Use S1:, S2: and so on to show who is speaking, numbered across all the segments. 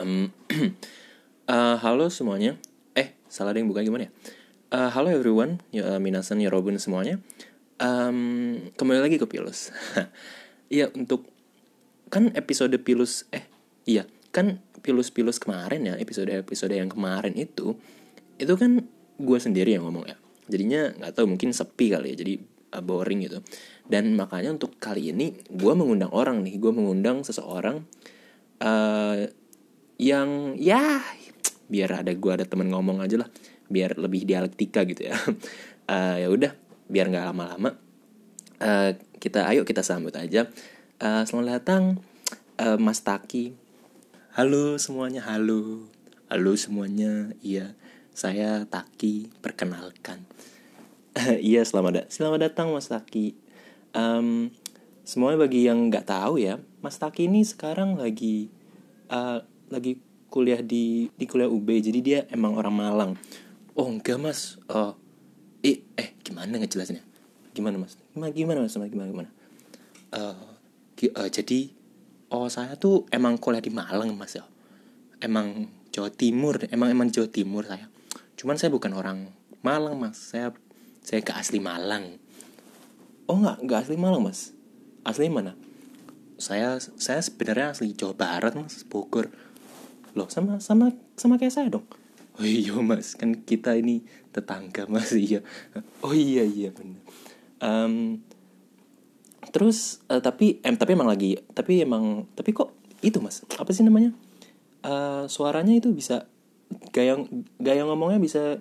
S1: Um, uh, halo semuanya. Eh, salah ada yang buka gimana ya? Uh, halo everyone, ya, uh, minasan, ya Robin semuanya. Um, kembali lagi ke Pilus. Iya, untuk kan episode Pilus eh iya, kan Pilus-Pilus kemarin ya, episode-episode yang kemarin itu itu kan gue sendiri yang ngomong ya. Jadinya nggak tahu mungkin sepi kali ya, jadi uh, boring gitu. Dan makanya untuk kali ini gue mengundang orang nih, gue mengundang seseorang uh, yang ya biar ada gue ada temen ngomong aja lah. Biar lebih dialektika gitu ya. Uh, ya udah biar nggak lama-lama. Uh, kita ayo kita sambut aja. Uh, selamat datang uh, Mas Taki. Halo semuanya halo. Halo semuanya iya. Saya Taki perkenalkan. Iya selamat da selamat datang Mas Taki. Um, semuanya bagi yang nggak tahu ya Mas Taki ini sekarang lagi uh, lagi kuliah di di kuliah UB jadi dia emang orang Malang. Oh enggak mas. Oh eh eh gimana ngejelasinnya? Gimana mas? Gimana gimana mas? Gimana gimana? Uh, uh, jadi oh saya tuh emang kuliah di Malang mas ya. Emang Jawa Timur emang emang Jawa Timur saya. Cuman saya bukan orang Malang mas. Saya saya ke asli Malang. Oh nggak nggak asli Malang mas. Asli mana? Saya saya sebenarnya asli Jawa Barat mas Bogor loh sama sama sama kayak saya dong. Oh iya mas. Kan kita ini tetangga mas. Iya. Oh iya iya benar um, terus uh, tapi em tapi emang lagi tapi emang tapi kok itu mas? Apa sih namanya? Uh, suaranya itu bisa gaya gaya ngomongnya bisa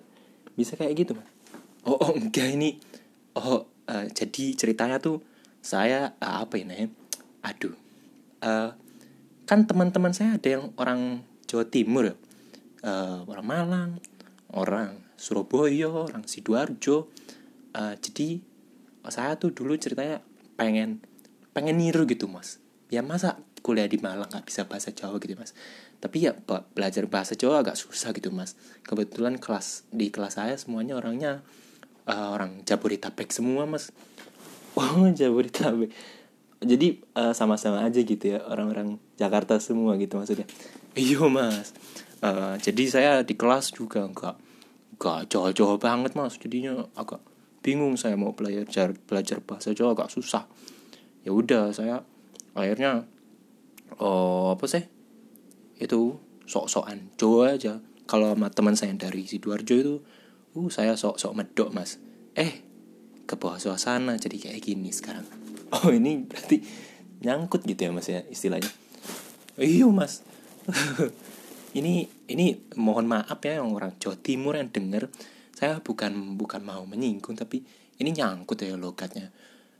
S1: bisa kayak gitu mas. Oh, oh enggak. Ini oh uh, jadi ceritanya tuh saya uh, apa ini aduh. Uh, kan teman-teman saya ada yang orang Jawa Timur. Uh, orang Malang orang Surabaya orang sidoarjo. Uh, jadi saya tuh dulu ceritanya pengen pengen niru gitu mas. Ya masa kuliah di Malang nggak bisa bahasa Jawa gitu mas? Tapi ya belajar bahasa Jawa agak susah gitu mas. Kebetulan kelas di kelas saya semuanya orangnya uh, orang Jabodetabek semua mas. Oh Jabodetabek. Jadi uh, sama-sama aja gitu ya orang-orang Jakarta semua gitu maksudnya iya mas. Uh, jadi saya di kelas juga enggak enggak jauh-jauh banget mas. Jadinya agak bingung saya mau belajar belajar bahasa Jawa agak susah. Ya udah saya akhirnya oh apa sih? Itu sok-sokan Jawa aja. Kalau sama teman saya dari sidoarjo itu uh saya sok-sok medok mas. Eh ke bawah suasana jadi kayak gini sekarang. Oh ini berarti nyangkut gitu ya mas ya istilahnya? Iya mas ini ini mohon maaf ya yang orang Jawa Timur yang denger. Saya bukan bukan mau menyinggung tapi ini nyangkut ya logatnya.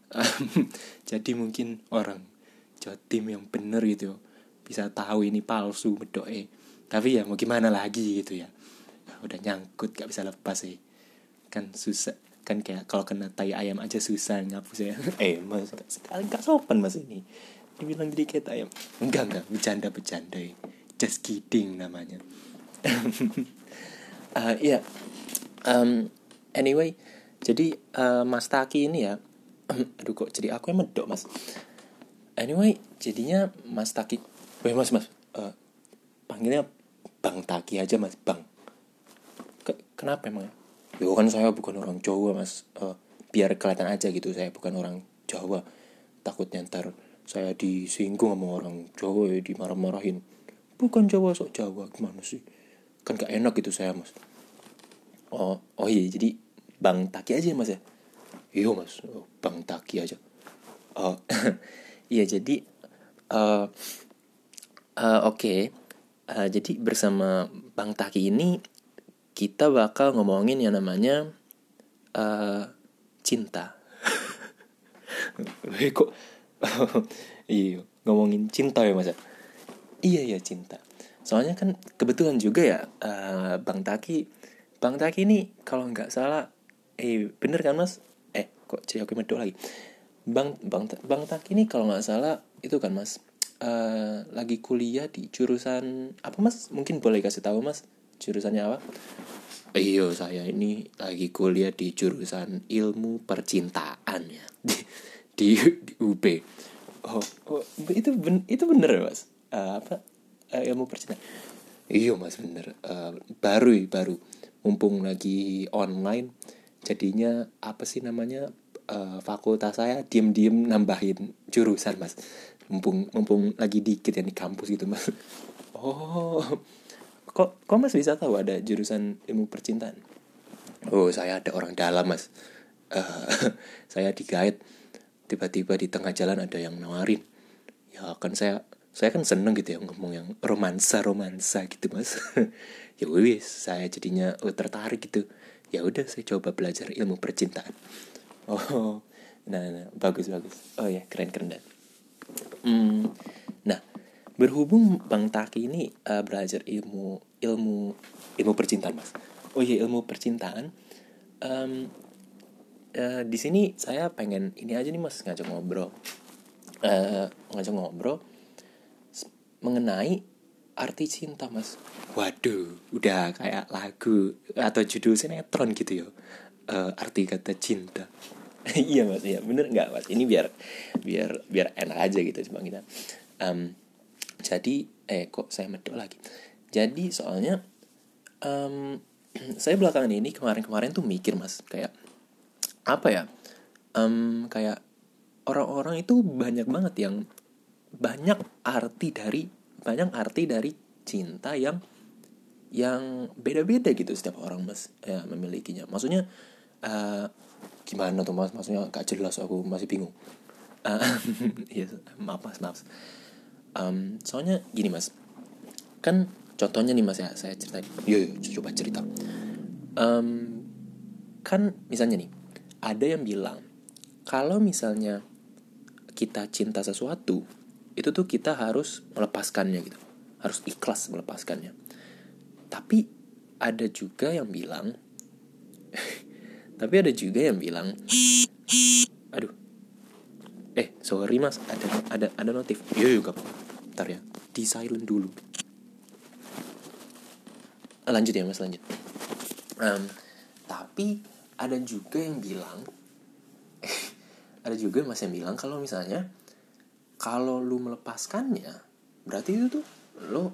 S1: Jadi mungkin orang Jawa Tim yang bener gitu bisa tahu ini palsu bedoe tapi ya mau gimana lagi gitu ya. Udah nyangkut gak bisa lepas sih. Kan susah kan kayak kalau kena tai ayam aja susah ngapus ya. Eh mas sekali nggak sopan mas ini. Dibilang jadi kayak ayam. Enggak enggak bercanda bercanda just kidding namanya. Uh, ya yeah. um, anyway jadi uh, mas Taki ini ya. Aduh kok jadi aku yang medok mas? Anyway jadinya mas Taki Weh mas mas uh, panggilnya bang Taki aja mas bang. Ke kenapa emang ya? Yo kan saya bukan orang Jawa mas. Uh, Biar kelihatan aja gitu saya bukan orang Jawa. Takutnya ntar saya disinggung sama orang Jawa ya dimarah-marahin Bukan Jawa sok Jawa gimana sih Kan gak enak gitu saya mas Oh, oh iya jadi Bang Taki aja mas ya Iya mas oh, Bang Taki aja Oh Iya jadi uh, uh, Oke okay. uh, Jadi bersama Bang Taki ini kita bakal ngomongin yang namanya uh, cinta. Kok iya ngomongin cinta ya masa? Iya iya cinta. Soalnya kan kebetulan juga ya uh, Bang Taki, Bang Taki ini kalau nggak salah, eh bener kan mas? Eh kok jadi aku medok lagi? Bang Bang Bang Taki ini kalau nggak salah itu kan mas uh, lagi kuliah di jurusan apa mas? Mungkin boleh kasih tahu mas jurusannya apa? Iya saya ini lagi kuliah di jurusan ilmu percintaan ya di di, di UB. Oh, oh itu ben, itu bener ya mas? Uh, apa? Uh, ilmu percintaan iya mas bener. Uh, baru baru. Mumpung lagi online jadinya apa sih namanya uh, fakultas saya diem-diem nambahin jurusan mas. Mumpung mumpung lagi dikit ya di kampus gitu mas. Oh kok kok mas bisa tahu ada jurusan ilmu percintaan? Oh saya ada orang dalam mas. Uh, saya digait tiba-tiba di tengah jalan ada yang nawarin. Ya kan saya saya kan seneng gitu ya ngomong yang romansa romansa gitu mas. Ya wis saya jadinya oh, tertarik gitu. Ya udah saya coba belajar ilmu percintaan. Oh nah, nah bagus bagus. Oh ya keren keren dan. Hmm, nah berhubung bang Taki ini uh, belajar ilmu ilmu ilmu percintaan mas. Oh iya ilmu percintaan um, uh, di sini saya pengen ini aja nih mas ngajak ngobrol. Uh, ngajak ngobrol mengenai arti cinta mas. Waduh udah kayak lagu atau judul sinetron gitu ya. Uh, arti kata cinta. Iya mas. Iya bener nggak mas? Ini biar biar biar enak aja gitu cuma kita. Um, jadi eh kok saya medok lagi? Jadi soalnya um, saya belakangan ini kemarin-kemarin tuh mikir mas kayak apa ya? Um, kayak orang-orang itu banyak banget yang banyak arti dari banyak arti dari cinta yang yang beda-beda gitu setiap orang mas ya memilikinya. Maksudnya uh, gimana tuh mas? Maksudnya gak jelas aku masih bingung. Uh, ya maaf mas maaf. Um, soalnya gini mas. Kan contohnya nih mas ya saya ceritain yuk, yuk coba cerita. Um, kan misalnya nih ada yang bilang kalau misalnya kita cinta sesuatu itu tuh kita harus melepaskannya gitu. Harus ikhlas melepaskannya. Tapi ada juga yang bilang tapi ada juga yang bilang aduh. Eh sorry mas. Ada ada ada notif. Yo yo gak ntar ya. Di silent dulu. Lanjut ya mas lanjut. Um, tapi ada juga yang bilang ada juga mas yang bilang kalau misalnya kalau lu melepaskannya berarti itu tuh lu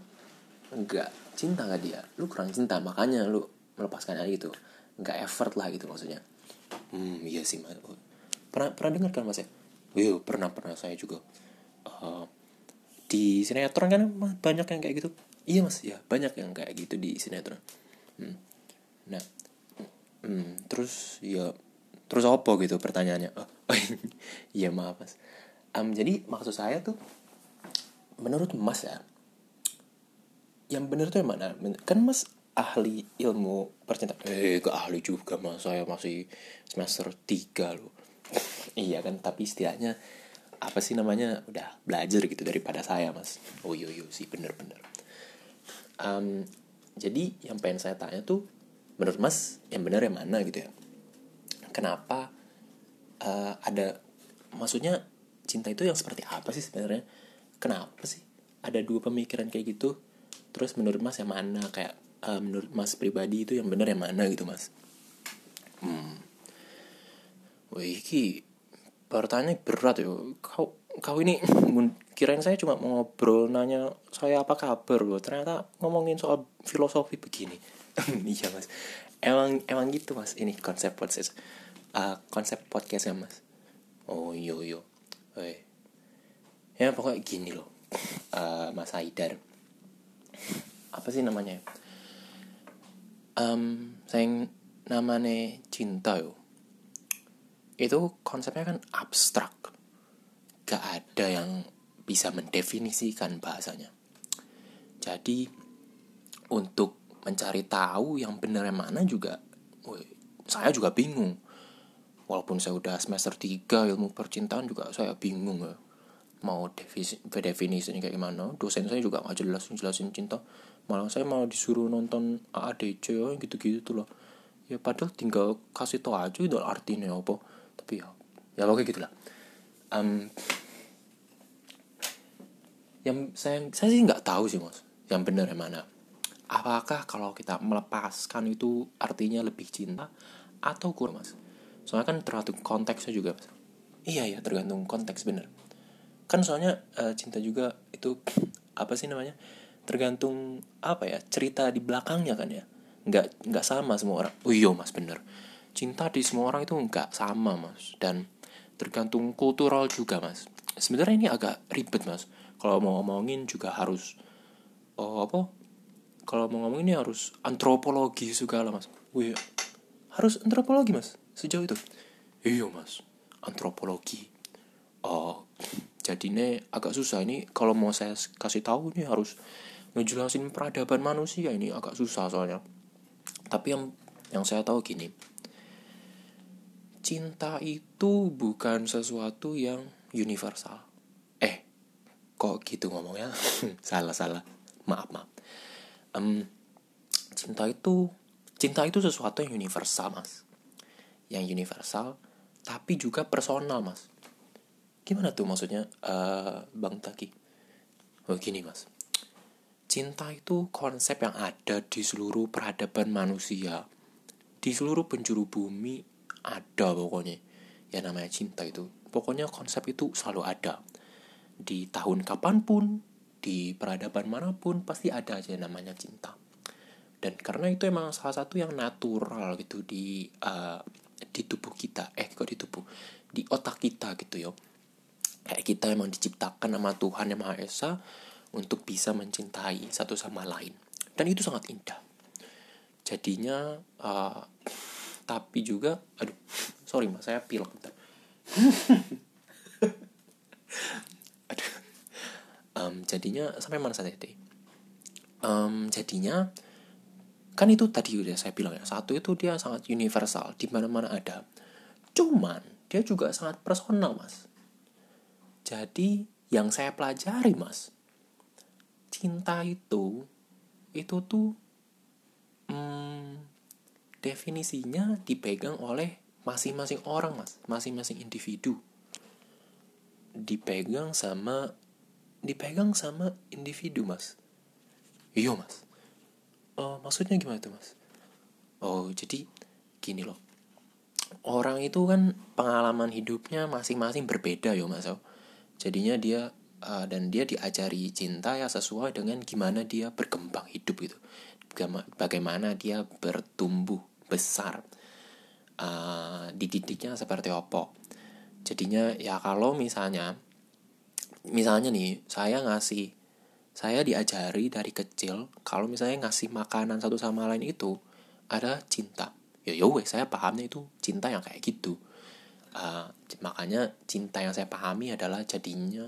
S1: nggak cinta gak dia? Lu kurang cinta makanya lu melepaskan aja gitu. Nggak effort lah gitu maksudnya. Hmm iya sih mas. Pernah pernah dengar kan mas ya? Iya pernah pernah. Saya juga uh, di sinetron kan banyak yang kayak gitu? Iya mas. Ya banyak yang kayak gitu di sinetron. Hmm. nah hmm, terus ya terus apa gitu pertanyaannya? Oh, iya maaf mas um, jadi maksud saya tuh menurut mas ya yang benar tuh yang mana? Kan mas ahli ilmu percintaan eh ke ahli juga mas. Saya masih semester 3 loh. Iya kan tapi setidaknya apa sih namanya? Udah belajar gitu daripada saya mas. Oh iya iya sih. Bener-bener um, jadi yang pengen saya tanya tuh menurut mas yang benar yang mana gitu ya? Kenapa uh, ada maksudnya cinta itu yang seperti apa sih sebenarnya? Kenapa sih ada dua pemikiran kayak gitu? Terus menurut mas yang mana? Kayak uh, menurut mas pribadi itu yang benar yang mana gitu mas? Hmm. Wih ki pertanyaan berat ya. Kau kau ini kirain saya cuma mau ngobrol nanya saya apa kabar loh. Ternyata ngomongin soal filosofi begini. Iya mas. Emang emang gitu mas ini konsep podcast. Uh, konsep podcastnya mas. Oh iyo iyo Woi. Ya pokoknya gini loh. Uh, Mas Haidar. Apa sih namanya? Um, Sayang namanya cinta yo. Itu konsepnya kan abstrak. Gak ada yang bisa mendefinisikan bahasanya. Jadi Untuk mencari tahu yang benar mana juga woy, Saya juga bingung walaupun saya udah semester 3 ilmu percintaan juga saya bingung ya. Mau definisi definisinya kayak gimana. Dosen saya juga nggak jelas jelasin cinta. Malah saya mau disuruh nonton AADC ya, gitu-gitu tuh loh. Ya padahal tinggal kasih tau aja itu artinya apa. Tapi ya ya kayak gitulah um, yang saya saya sih nggak tahu sih mas yang benar yang mana. Apakah kalau kita melepaskan itu artinya lebih cinta atau kurang mas soalnya kan tergantung konteksnya juga iya ya tergantung konteks bener. Kan soalnya uh, cinta juga itu apa sih namanya tergantung apa ya cerita di belakangnya kan ya. Nggak nggak sama semua orang. Oh iya mas bener. Cinta di semua orang itu nggak sama mas. Dan tergantung kultural juga mas. Sebenarnya ini agak ribet mas. Kalau mau ngomongin juga harus oh apa kalau mau ngomongin ini harus antropologi segala mas. Wih, harus antropologi mas sejauh itu iya mas antropologi oh jadi ini agak susah ini kalau mau saya kasih tahu ini harus ngejelasin peradaban manusia ini agak susah soalnya tapi yang yang saya tahu gini cinta itu bukan sesuatu yang universal. Eh, kok gitu ngomongnya? salah salah. Maaf maaf. Um, cinta itu cinta itu sesuatu yang universal mas. Yang universal, tapi juga personal mas. Gimana tuh maksudnya, uh, bang Taki? Oh gini mas. Cinta itu konsep yang ada di seluruh peradaban manusia, di seluruh penjuru bumi ada pokoknya ya namanya cinta itu pokoknya konsep itu selalu ada di tahun kapan pun di peradaban mana pun pasti ada aja namanya cinta dan karena itu emang salah satu yang natural gitu di uh, di tubuh kita. Eh kok di tubuh? Di otak kita gitu yo. Kayak kita emang diciptakan sama Tuhan yang Maha Esa untuk bisa mencintai satu sama lain. Dan itu sangat indah. Jadinya uh, tapi juga aduh sorry mas saya pilek bentar. Aduh. Um, jadinya sampai mana saya tadi um, jadinya kan itu tadi udah saya bilang ya satu itu dia sangat universal di mana mana ada. Cuman dia juga sangat personal mas. Jadi yang saya pelajari mas cinta itu itu tuh hmm, definisinya dipegang oleh masing-masing orang mas. Masing-masing individu. Dipegang sama dipegang sama individu mas. Iya mas oh, maksudnya gimana tuh mas? Oh jadi gini loh. Orang itu kan pengalaman hidupnya masing-masing berbeda yo mas oh. jadinya dia uh, dan dia diajari cinta ya sesuai dengan gimana dia berkembang hidup itu bagaimana dia bertumbuh besar. Uh, dididiknya seperti opo jadinya ya kalau misalnya misalnya nih saya ngasih saya diajari dari kecil kalau misalnya ngasih makanan satu sama lain itu ada cinta ya yo ya saya pahamnya itu cinta yang kayak gitu uh, makanya cinta yang saya pahami adalah jadinya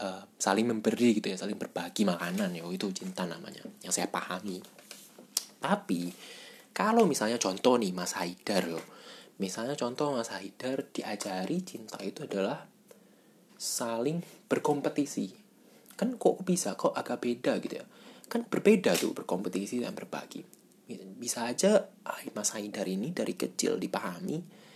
S1: uh, saling memberi gitu ya saling berbagi makanan ya itu cinta namanya yang saya pahami tapi kalau misalnya contoh nih Mas Haidar loh. Misalnya contoh Mas Haidar diajari cinta itu adalah saling berkompetisi. Kan kok bisa kok agak beda gitu ya. Kan berbeda tuh berkompetisi dan berbagi. Bisa aja Mas Haidar ini dari kecil dipahami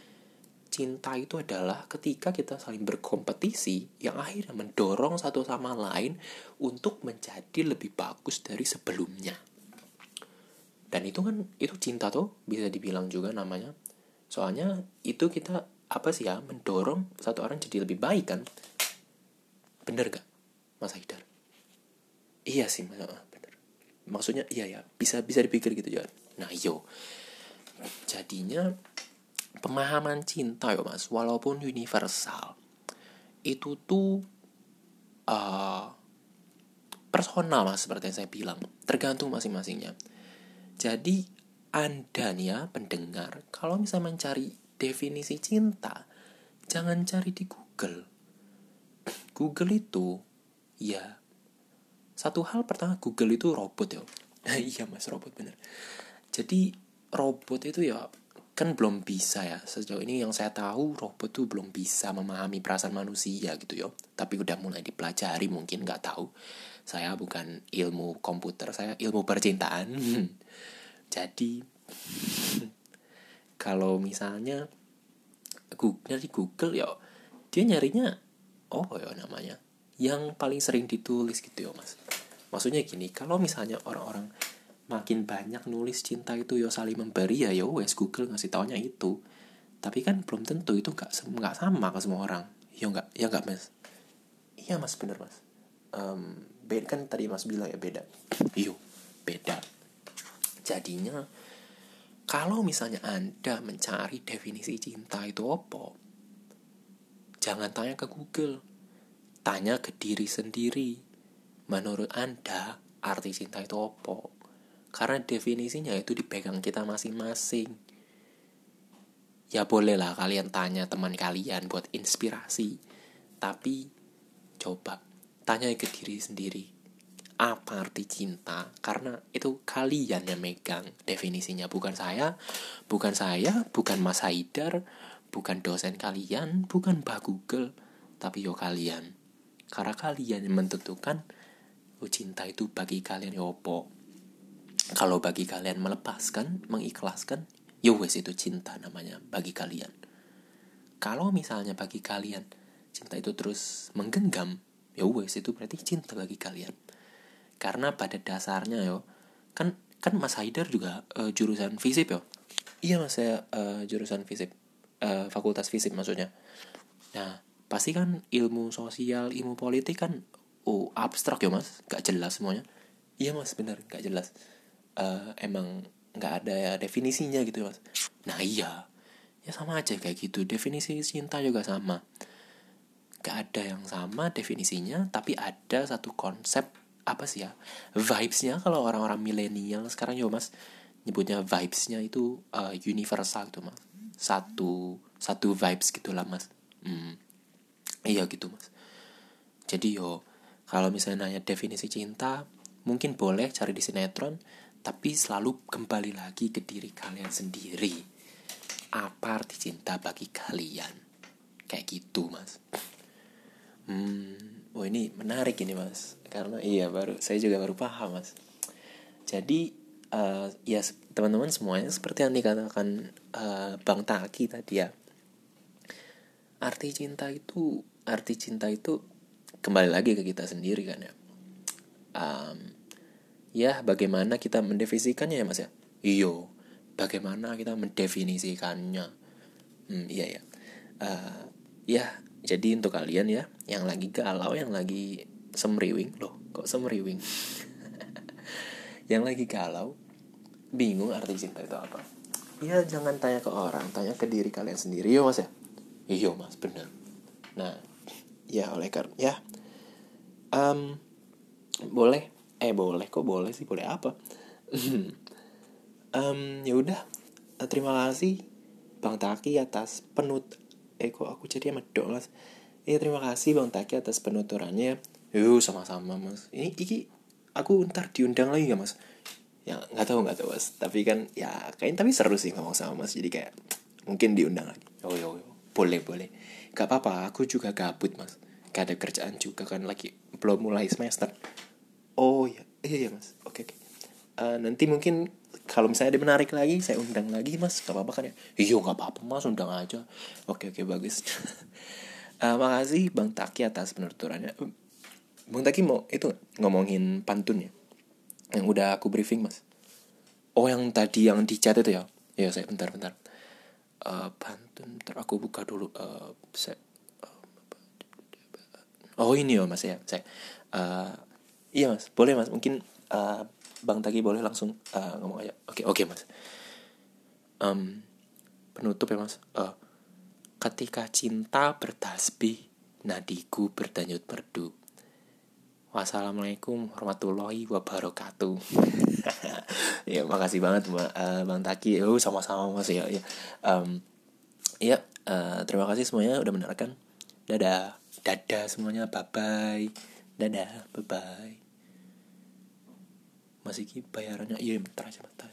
S1: cinta itu adalah ketika kita saling berkompetisi yang akhirnya mendorong satu sama lain untuk menjadi lebih bagus dari sebelumnya dan itu kan itu cinta tuh bisa dibilang juga namanya soalnya itu kita apa sih ya mendorong satu orang jadi lebih baik kan bener gak mas Haidar. Iya sih bener. Maksudnya iya ya bisa bisa dipikir gitu ya nah yo. Jadinya pemahaman cinta ya mas walaupun universal itu tuh uh, personal mas seperti yang saya bilang. Tergantung masing-masingnya. Jadi Anda nih ya pendengar, kalau misalnya mencari definisi cinta, jangan cari di Google. Google itu ya satu hal pertama Google itu robot ya. iya Mas robot bener. Jadi robot itu ya kan belum bisa ya. Sejauh ini yang saya tahu robot tuh belum bisa memahami perasaan manusia gitu ya tapi udah mulai dipelajari mungkin nggak tahu. Saya bukan ilmu komputer saya ilmu percintaan. Jadi kalau misalnya Google dari Google ya dia nyarinya oh ya namanya yang paling sering ditulis gitu ya mas. Maksudnya gini kalau misalnya orang-orang makin banyak nulis cinta itu ya saling memberi ya ya wes Google ngasih taunya itu. Tapi kan belum tentu itu nggak nggak sama ke semua orang. Ya nggak ya nggak mas? Iya mas bener mas. Um, beda kan tadi mas bilang ya beda. Yuk beda. Jadinya kalau misalnya anda mencari definisi cinta itu apa jangan tanya ke Google tanya ke diri sendiri menurut anda arti cinta itu apa? Karena definisinya itu dipegang kita masing-masing. Ya bolehlah kalian tanya teman kalian buat inspirasi tapi coba tanya ke diri sendiri apa arti cinta? Karena itu kalian yang megang definisinya bukan saya bukan saya bukan Mas Haidar bukan dosen kalian bukan Mbak Google tapi yo kalian karena kalian yang menentukan oh, cinta itu bagi kalian yo opo? Kalau bagi kalian melepaskan mengikhlaskan yo wes itu cinta namanya bagi kalian. Kalau misalnya bagi kalian cinta itu terus menggenggam ya wes itu berarti cinta bagi kalian. Karena pada dasarnya yo kan kan Mas Haidar juga uh, jurusan fisip yo. Iya mas saya uh, jurusan fisip uh, fakultas fisip maksudnya. Nah pasti kan ilmu sosial ilmu politik kan oh abstrak ya mas. Gak jelas semuanya. Iya mas benar gak jelas. Uh, emang nggak ada ya definisinya gitu mas. Nah iya. Ya sama aja kayak gitu. Definisi cinta juga sama. Gak ada yang sama definisinya tapi ada satu konsep apa sih ya vibesnya. Kalau orang-orang milenial sekarang ya mas nyebutnya vibesnya itu uh, universal gitu mas. Satu satu vibes gitulah mas. Hmm. Iya gitu mas. Jadi yo kalau misalnya nanya definisi cinta mungkin boleh cari di sinetron tapi selalu kembali lagi ke diri kalian sendiri. Apa arti cinta bagi kalian? Kayak gitu mas. Hmm oh ini menarik ini mas. Karena iya baru saya juga baru paham mas. Jadi uh, ya teman-teman semuanya seperti yang dikatakan uh, bang Taki tadi ya. Arti cinta itu arti cinta itu kembali lagi ke kita sendiri kan ya. Um, ya bagaimana kita mendefinisikannya ya mas ya? Iyo bagaimana kita mendefinisikannya? Hmm, iya ya uh, ya jadi untuk kalian ya yang lagi galau yang lagi semriwing loh kok semriwing? Yang lagi galau bingung arti cinta itu apa? Ya jangan tanya ke orang tanya ke diri kalian sendiri yo mas ya? Iya mas bener nah ya oleh karena ya um, boleh eh boleh kok boleh sih boleh apa um, ya udah terima kasih bang Taki atas penut eh kok aku jadi medok mas Iya terima kasih Bang Taki atas penuturannya. Yuk sama-sama mas. Ini iki aku ntar diundang lagi gak mas? Ya nggak tahu nggak tahu mas. Tapi kan ya kayaknya tapi seru sih ngomong sama mas. Jadi kayak mungkin diundang lagi. Oh yo, yo. Boleh boleh. Gak apa-apa. Aku juga gabut mas. Gak ada kerjaan juga kan lagi belum mulai semester. Oh iya iya, iya mas. Oke oke. Uh, nanti mungkin kalau misalnya dia menarik lagi saya undang lagi mas gak apa-apa kan ya iya gak apa-apa mas undang aja oke oke bagus uh, makasih bang Taki atas penuturannya bang Taki mau itu ngomongin pantun ya yang udah aku briefing mas oh yang tadi yang di chat itu ya ya saya bentar bentar uh, pantun bentar aku buka dulu uh, saya oh ini ya mas ya saya uh, iya mas boleh mas mungkin uh, bang Taki boleh langsung uh, ngomong aja oke okay, oke okay, mas um, penutup ya mas uh, Ketika cinta bertasbih, nadiku berdanyut merdu. Wassalamualaikum warahmatullahi wabarakatuh. ya makasih banget uh, bang Taki. Oh sama-sama mas ya. Ya, um, ya uh, terima kasih semuanya udah mendengarkan. Dadah, dadah semuanya. Bye bye. Dadah, bye bye. Masih bayarannya iya bentar aja bentar.